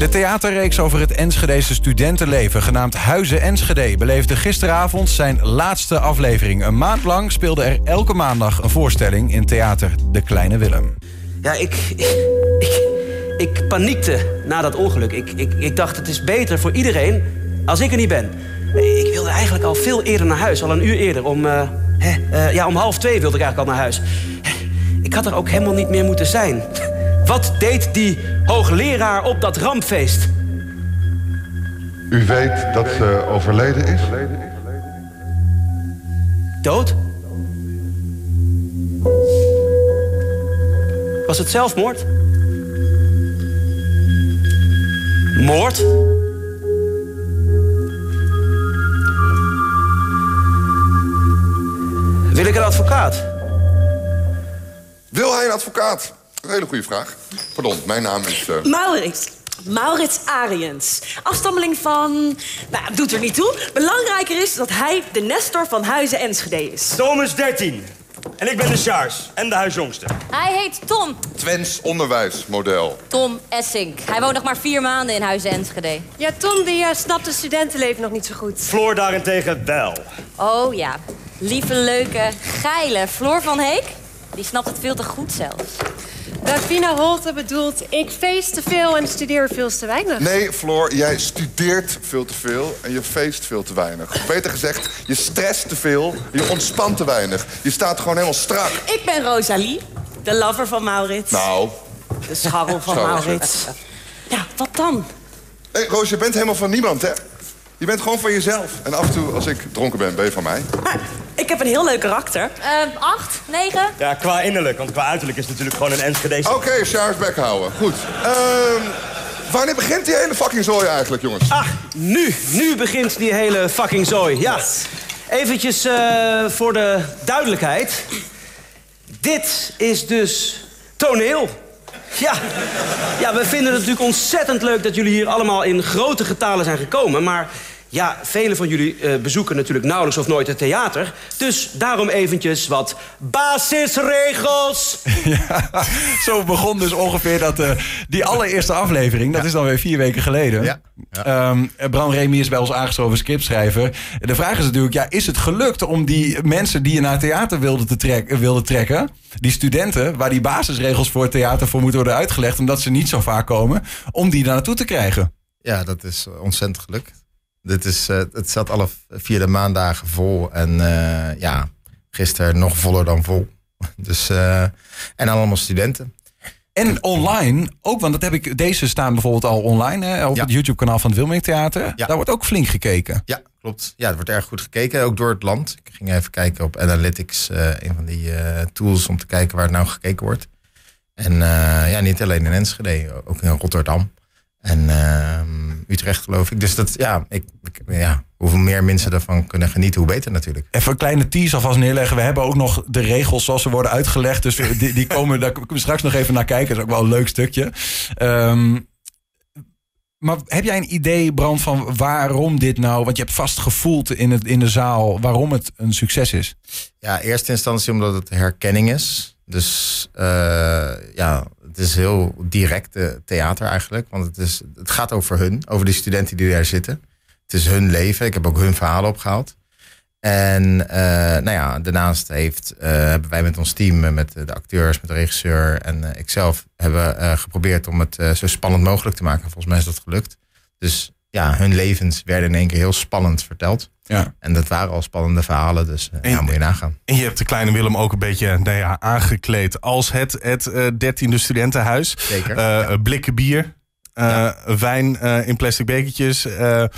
De theaterreeks over het Enschedese studentenleven, genaamd Huizen Enschede, beleefde gisteravond zijn laatste aflevering. Een maand lang speelde er elke maandag een voorstelling in theater De Kleine Willem. Ja, ik, ik, ik, paniekte na dat ongeluk. Ik, ik, ik dacht, het is beter voor iedereen als ik er niet ben. Ik wilde eigenlijk al veel eerder naar huis, al een uur eerder. Om, eh, hè, eh, ja, om half twee wilde ik eigenlijk al naar huis. Ik had er ook helemaal niet meer moeten zijn. Wat deed die hoogleraar op dat rampfeest? U weet dat ze overleden is? Dood? Was het zelfmoord? Moord? Wil ik een advocaat? Wil hij een advocaat? Een hele goede vraag. Pardon, mijn naam is... Uh... Maurits. Maurits Ariens. Afstammeling van... Nou, doet er niet toe. Belangrijker is dat hij de Nestor van Huizen Enschede is. Thomas 13. En ik ben de Charles en de huisjongste. Hij heet Tom. Twents onderwijsmodel. Tom Essink. Hij woont nog maar vier maanden in Huizen Enschede. Ja, Tom die uh, snapt het studentenleven nog niet zo goed. Floor daarentegen wel. Oh ja, lieve, leuke, geile Floor van Heek. Die snapt het veel te goed zelfs. Davina Holte bedoelt, ik feest te veel en studeer veel te weinig. Nee, Floor, jij studeert veel te veel en je feest veel te weinig. Of beter gezegd, je stresst te veel, je ontspant te weinig. Je staat gewoon helemaal strak. Ik ben Rosalie, de lover van Maurits. Nou. De scharrel van Maurits. Ja, wat dan? Hé, hey, Roos, je bent helemaal van niemand, hè? Je bent gewoon van jezelf. En af en toe, als ik dronken ben, ben je van mij. Maar ik heb een heel leuk karakter. Uh, acht, negen? Ja, qua innerlijk. Want qua uiterlijk is het natuurlijk gewoon een Enschede. Oké, okay, Charles bek houden. Goed. Uh, wanneer begint die hele fucking zooi eigenlijk, jongens? Ah, nu. Nu begint die hele fucking zooi. Ja. Eventjes uh, voor de duidelijkheid. Dit is dus toneel. Ja. ja, we vinden het natuurlijk ontzettend leuk dat jullie hier allemaal in grote getalen zijn gekomen. Maar ja, velen van jullie uh, bezoeken natuurlijk nauwelijks of nooit het theater. Dus daarom eventjes wat basisregels. Ja, zo begon dus ongeveer dat, uh, die allereerste aflevering. Dat ja. is dan weer vier weken geleden. Ja. Ja. Um, Bram Remy is bij ons aangeschoven scriptschrijver. De vraag is natuurlijk, ja, is het gelukt om die mensen die je naar het theater wilden, te trek, wilden trekken... die studenten, waar die basisregels voor het theater voor moeten worden uitgelegd... omdat ze niet zo vaak komen, om die daar naartoe te krijgen? Ja, dat is ontzettend gelukt. Dit is, uh, het zat alle vier de maandagen vol. En uh, ja, gisteren nog voller dan vol. Dus, uh, en allemaal studenten. En online ook, want dat heb ik, deze staan bijvoorbeeld al online hè, op ja. het YouTube-kanaal van het Wilming Theater. Ja. Daar wordt ook flink gekeken. Ja, klopt. Ja, het wordt erg goed gekeken, ook door het land. Ik ging even kijken op Analytics, een van die tools om te kijken waar het nou gekeken wordt. En ja, niet alleen in Enschede, ook in Rotterdam. En uh, Utrecht geloof ik. Dus dat, ja, ik, ik, ja, hoeveel meer mensen ervan kunnen genieten, hoe beter natuurlijk. Even een kleine tease alvast neerleggen. We hebben ook nog de regels zoals ze worden uitgelegd. Dus die, die komen, daar kunnen we straks nog even naar kijken. Dat is ook wel een leuk stukje. Um, maar heb jij een idee, Brand, van waarom dit nou... want je hebt vast gevoeld in, het, in de zaal waarom het een succes is. Ja, eerste instantie omdat het herkenning is. Dus uh, ja, het is heel direct theater eigenlijk. Want het, is, het gaat over hun, over de studenten die daar zitten. Het is hun leven. Ik heb ook hun verhalen opgehaald. En uh, nou ja, daarnaast heeft, uh, hebben wij met ons team, met de acteurs, met de regisseur en ikzelf, hebben geprobeerd om het zo spannend mogelijk te maken. Volgens mij is dat gelukt. Dus ja, hun levens werden in één keer heel spannend verteld. Ja. En dat waren al spannende verhalen, dus en, ja, moet je nagaan. En je hebt de kleine Willem ook een beetje nou ja, aangekleed als het, het dertiende studentenhuis. Zeker. Ja. Blikken bier, wijn in plastic bekertjes. ja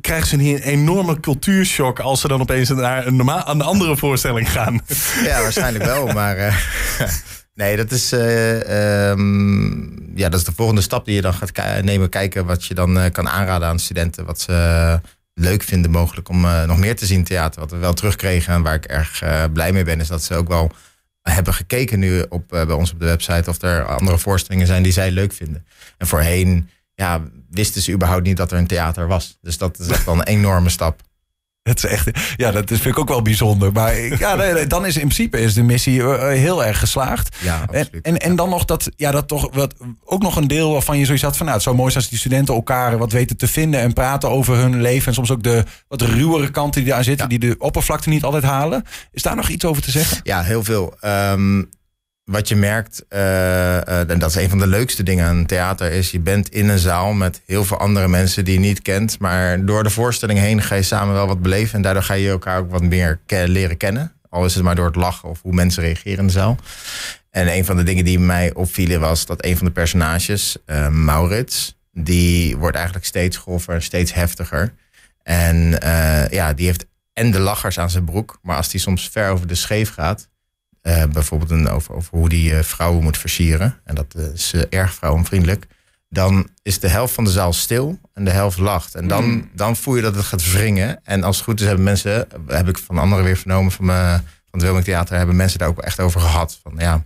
krijgen ze een enorme cultuurshock als ze dan opeens naar een normaal, aan de andere voorstelling gaan? Ja, waarschijnlijk wel. Maar uh, nee, dat is, uh, um, ja, dat is de volgende stap die je dan gaat nemen. Kijken wat je dan uh, kan aanraden aan studenten. Wat ze leuk vinden mogelijk om nog meer te zien theater. Wat we wel terugkregen en waar ik erg blij mee ben, is dat ze ook wel hebben gekeken nu op, bij ons op de website of er andere voorstellingen zijn die zij leuk vinden. En voorheen ja, wisten ze überhaupt niet dat er een theater was. Dus dat is echt wel een enorme stap. Het is echt, ja, dat is, vind ik ook wel bijzonder. Maar ja, dan is in principe is de missie eh, heel erg geslaagd. Ja, absoluut. en, en dan nog dat, ja, dat toch wat, ook nog een deel waarvan je zoiets had van, nou, het zou mooi zijn als die studenten elkaar wat weten te vinden en praten over hun leven en soms ook de wat ruwere kanten die daar zitten, die de oppervlakte niet altijd halen. Is daar nog iets over te zeggen? Ja, heel veel. Ehm, wat je merkt, eh, eh, en dat is een van de leukste dingen aan theater, is je bent in een zaal met heel veel andere mensen die je niet kent. Maar door de voorstelling heen ga je samen wel wat beleven. En daardoor ga je elkaar ook wat meer leren kennen. Al is het maar door het lachen of hoe mensen reageren in de zaal. En een van de dingen die mij opvielen was dat een van de personages, eh, Maurits, die wordt eigenlijk steeds groffer en steeds heftiger. En ja, die heeft en de lachers aan zijn broek. Maar als die soms ver over de scheef gaat, eh, bijvoorbeeld een, over, over hoe die eh, vrouwen moet versieren. En dat is eh, erg vrouwenvriendelijk. Dan is de helft van de zaal stil en de helft lacht. En dan, dan voel je dat het gaat wringen. En als het goed is hebben mensen, heb ik van anderen weer vernomen van, me, van het Wilming Theater, hebben mensen daar ook echt over gehad. Van, ja,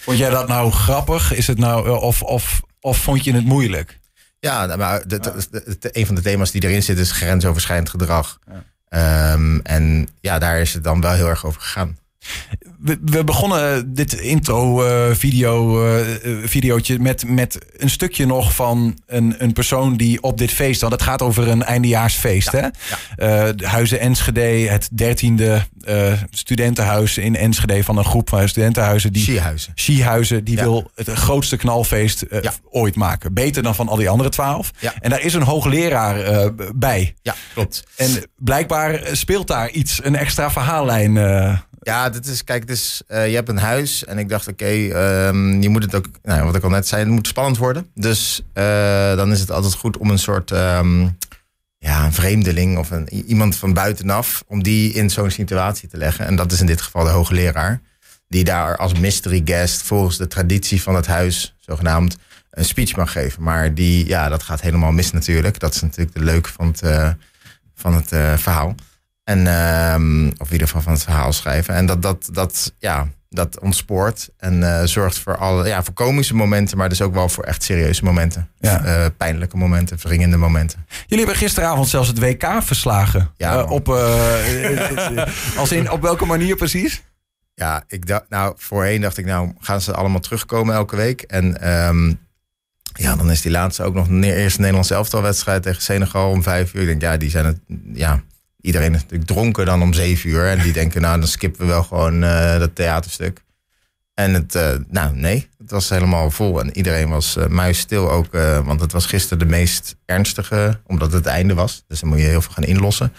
Vond jij dat nou grappig? Is het nou, of, of, of vond je het moeilijk? Ja, nou, maar de, de- de- de- een van de thema's die erin zit is grensoverschrijdend gedrag. Ehm, en ja, daar is het dan wel heel erg over gegaan. We, we begonnen dit intro eh, video, eh, eh, videootje met, met een stukje nog van een, een persoon die op dit feest, want het gaat over een eindejaarsfeest. hè? Huizen Enschede, het dertiende studentenhuis in Enschede van een groep van studentenhuizen. Die. Skiehuizen, die Ja. wil het grootste knalfeest ooit maken. Beter dan van al die andere twaalf. En daar is een hoogleraar bij. Ja, klopt. En blijkbaar speelt daar iets, een extra verhaallijn. Ja, dit is, kijk, is, eh, je hebt een huis en ik dacht, oké, ehm, je moet het ook, nou, wat ik al net zei, het moet spannend worden. Dus eh, dan is het altijd goed om een soort, ehm, ja, een vreemdeling of een, iemand van buitenaf, om die in zo'n situatie te leggen. En dat is in dit geval de hoogleraar, die daar als mystery guest volgens de traditie van het huis, zogenaamd, een speech mag geven. Maar die, ja, dat gaat helemaal mis natuurlijk. Dat is natuurlijk de leuke van het, eh, van het verhaal. En, ehm, of in ieder geval van het verhaal schrijven. En dat, dat, dat, ja, dat ontspoort en eh, zorgt voor, alle, ja, voor komische momenten, maar dus ook wel voor echt serieuze momenten. Ja. Eh, pijnlijke momenten, wringende momenten. Jullie hebben gisteravond zelfs het WK verslagen. Ja, Eh, op, als in, op welke manier precies? Ja, ik dacht, nou, voorheen dacht ik, nou, gaan ze allemaal terugkomen elke week? En ehm, ja, dan is die laatste ook nog de eerste Nederlands elftalwedstrijd tegen Senegal om vijf uur. Ik denk, ja, die zijn het, ja, iedereen is natuurlijk dronken dan om zeven uur. En die denken, nou, dan skippen we wel gewoon eh, dat theaterstuk. En het, eh, nou, nee, het was helemaal vol. En iedereen was eh muisstil ook, want het was gisteren de meest ernstige, omdat het einde was. Dus dan moet je heel veel gaan inlossen.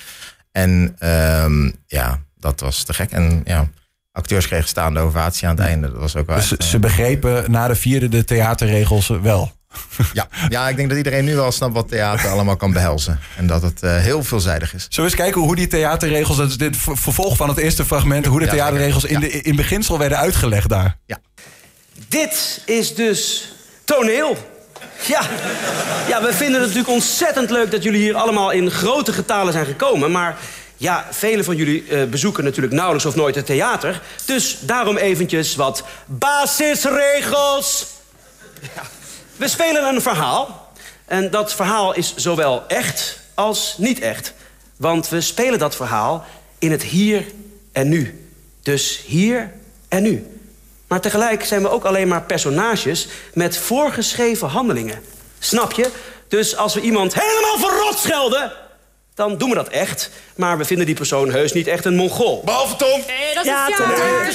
En ehm, ja, dat was te gek. En ja, acteurs kregen staande ovatie aan het einde. Dat was ook wel Dus ze begrepen na de vierde de theaterregels wel. Ja. ja, ik denk dat iedereen nu wel snapt wat theater allemaal kan behelzen. En dat het eh, heel veelzijdig is. Zullen we eens kijken hoe die theaterregels, dat is dit ver- vervolg van het eerste fragment, hoe de Ja, theaterregels in, de, in beginsel werden uitgelegd daar. Dit is dus toneel. Ja. ja, we vinden het natuurlijk ontzettend leuk dat jullie hier allemaal in grote getalen zijn gekomen. Maar ja, velen van jullie eh, bezoeken natuurlijk nauwelijks of nooit het theater. Dus daarom eventjes wat basisregels. Ja. We spelen een verhaal. En dat verhaal is zowel echt als niet echt. Want we spelen dat verhaal in het hier en nu. Dus hier en nu. Maar tegelijk zijn we ook alleen maar personages met voorgeschreven handelingen. Snap je? Dus als we iemand helemaal verrot schelden, dan doen we dat echt. Maar we vinden die persoon heus niet echt een mongool. Behalve Tom. Nee, dat is Ja, ja, Tom. Hij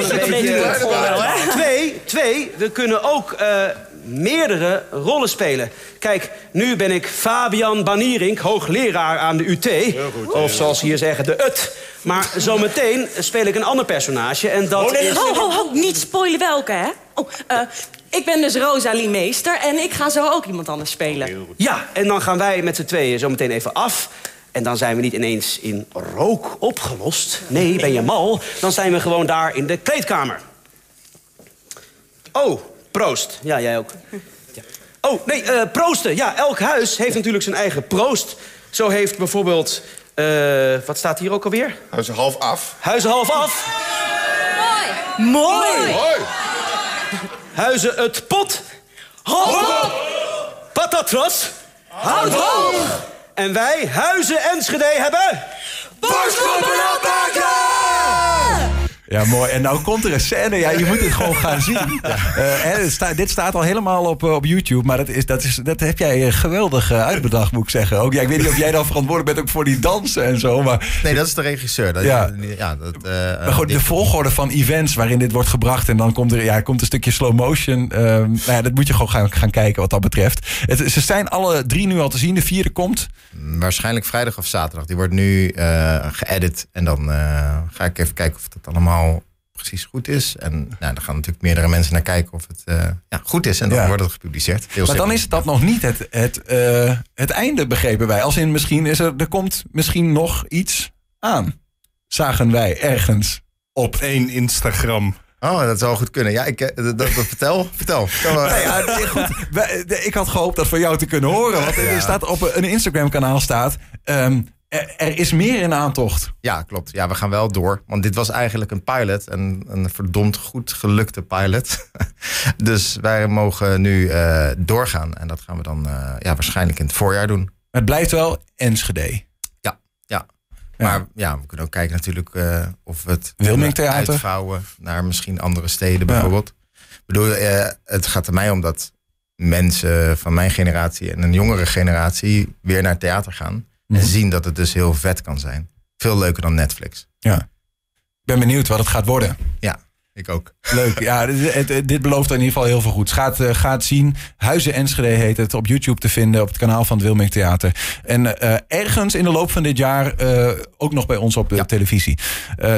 is een beetje- Twee, twee, we kunnen ook eh, meerdere rollen spelen. Kijk, nu ben ik Fabian Banierink, hoogleraar aan de UT. of zoals ze hier zeggen, de UT. Maar zometeen speel ik een ander personage en dat is... Ho, ho, ho, niet spoilen welke, hè? Oh, eh, ik ben dus Rosalie Meester en ik ga zo ook iemand anders spelen. Ja, en dan gaan wij met z'n tweeën zo meteen even af. En dan zijn we niet ineens in rook opgelost. Nee, ben je mal? Dan zijn we gewoon daar in de kleedkamer. Oh, proost. Ja, jij ook. Ja. Oh, nee, eh, proosten. Ja, elk huis heeft natuurlijk zijn eigen proost. Zo heeft bijvoorbeeld... eh, wat staat hier ook alweer? Is half af. Huizen half af. Mooi! Hoi. Huizen het pot. Hoog. Patatras. Houd hoog. En wij, Huizen Enschede, hebben... Ja, mooi. En nou komt er een scène. Ja, je moet het gewoon gaan zien. Uh, dit staat al helemaal op, eh, op YouTube. Maar dat, is, dat, is, dat heb jij eh, geweldig uitbedacht, moet ik zeggen. Ook, ja, ik weet niet of jij dan verantwoordelijk bent ook voor die dansen en zo. Maar... Nee, dat is de regisseur. Dat, ja. ja dat, uh, maar goed, de volgorde van events waarin dit wordt gebracht. En dan komt er, ja, komt een stukje slow motion. Uh, nou ja, dat moet je gewoon gaan, gaan kijken wat dat betreft. Het, ze zijn alle drie nu al te zien. De vierde komt. Waarschijnlijk vrijdag of zaterdag. Die wordt nu geëdit. En dan ga ik even kijken of dat allemaal precies goed is. En nou, dan gaan natuurlijk meerdere mensen naar kijken of het uh, ja, goed is. En dan wordt het gepubliceerd. Heel maar dan is dat nog niet het, het, uh, het einde, begrepen wij. Als in misschien is er, er komt misschien nog iets aan. Zagen wij ergens op één Instagram. Oh, dat zou goed kunnen. Ja, ik, eh, dat, dat, vertel, vertel. Nee, ja, goed. Ik had gehoopt dat van jou te kunnen horen. Want er staat op een Instagram-kanaal staat... Um, er, is meer in aantocht. Ja, klopt. Ja, we gaan wel door. Want dit was eigenlijk een pilot. En een verdomd goed gelukte pilot. dus wij mogen nu uh, doorgaan. En dat gaan we dan uh, ja, waarschijnlijk in het voorjaar doen. Het blijft wel Enschede. Ja, ja. Maar ja, we kunnen ook kijken natuurlijk uh, of we het Wilmingtheater uitvouwen naar misschien andere steden bijvoorbeeld. Ik bedoel, het gaat er mij om dat mensen van mijn generatie en een jongere generatie weer naar theater gaan. En mhm. zien dat het dus heel vet kan zijn. Veel leuker dan Netflix. Ja. Ik ben benieuwd wat het gaat worden. Ja, ik ook. Leuk. Ja, dit, dit belooft in ieder geval heel veel goed. Gaat, uh, gaat zien. Huizen Enschede heet het. Op YouTube te vinden. Op het kanaal van het Wilming Theater. En uh, ergens in de loop van dit jaar uh, ook nog bij ons op de ja. televisie.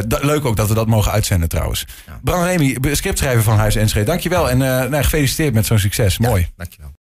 leuk ook dat we dat mogen uitzenden trouwens. Ja. Bram Remy, scriptschrijver van Huizen Enschede. Dankjewel. En nou, gefeliciteerd met zo'n succes. Mooi. Dankjewel.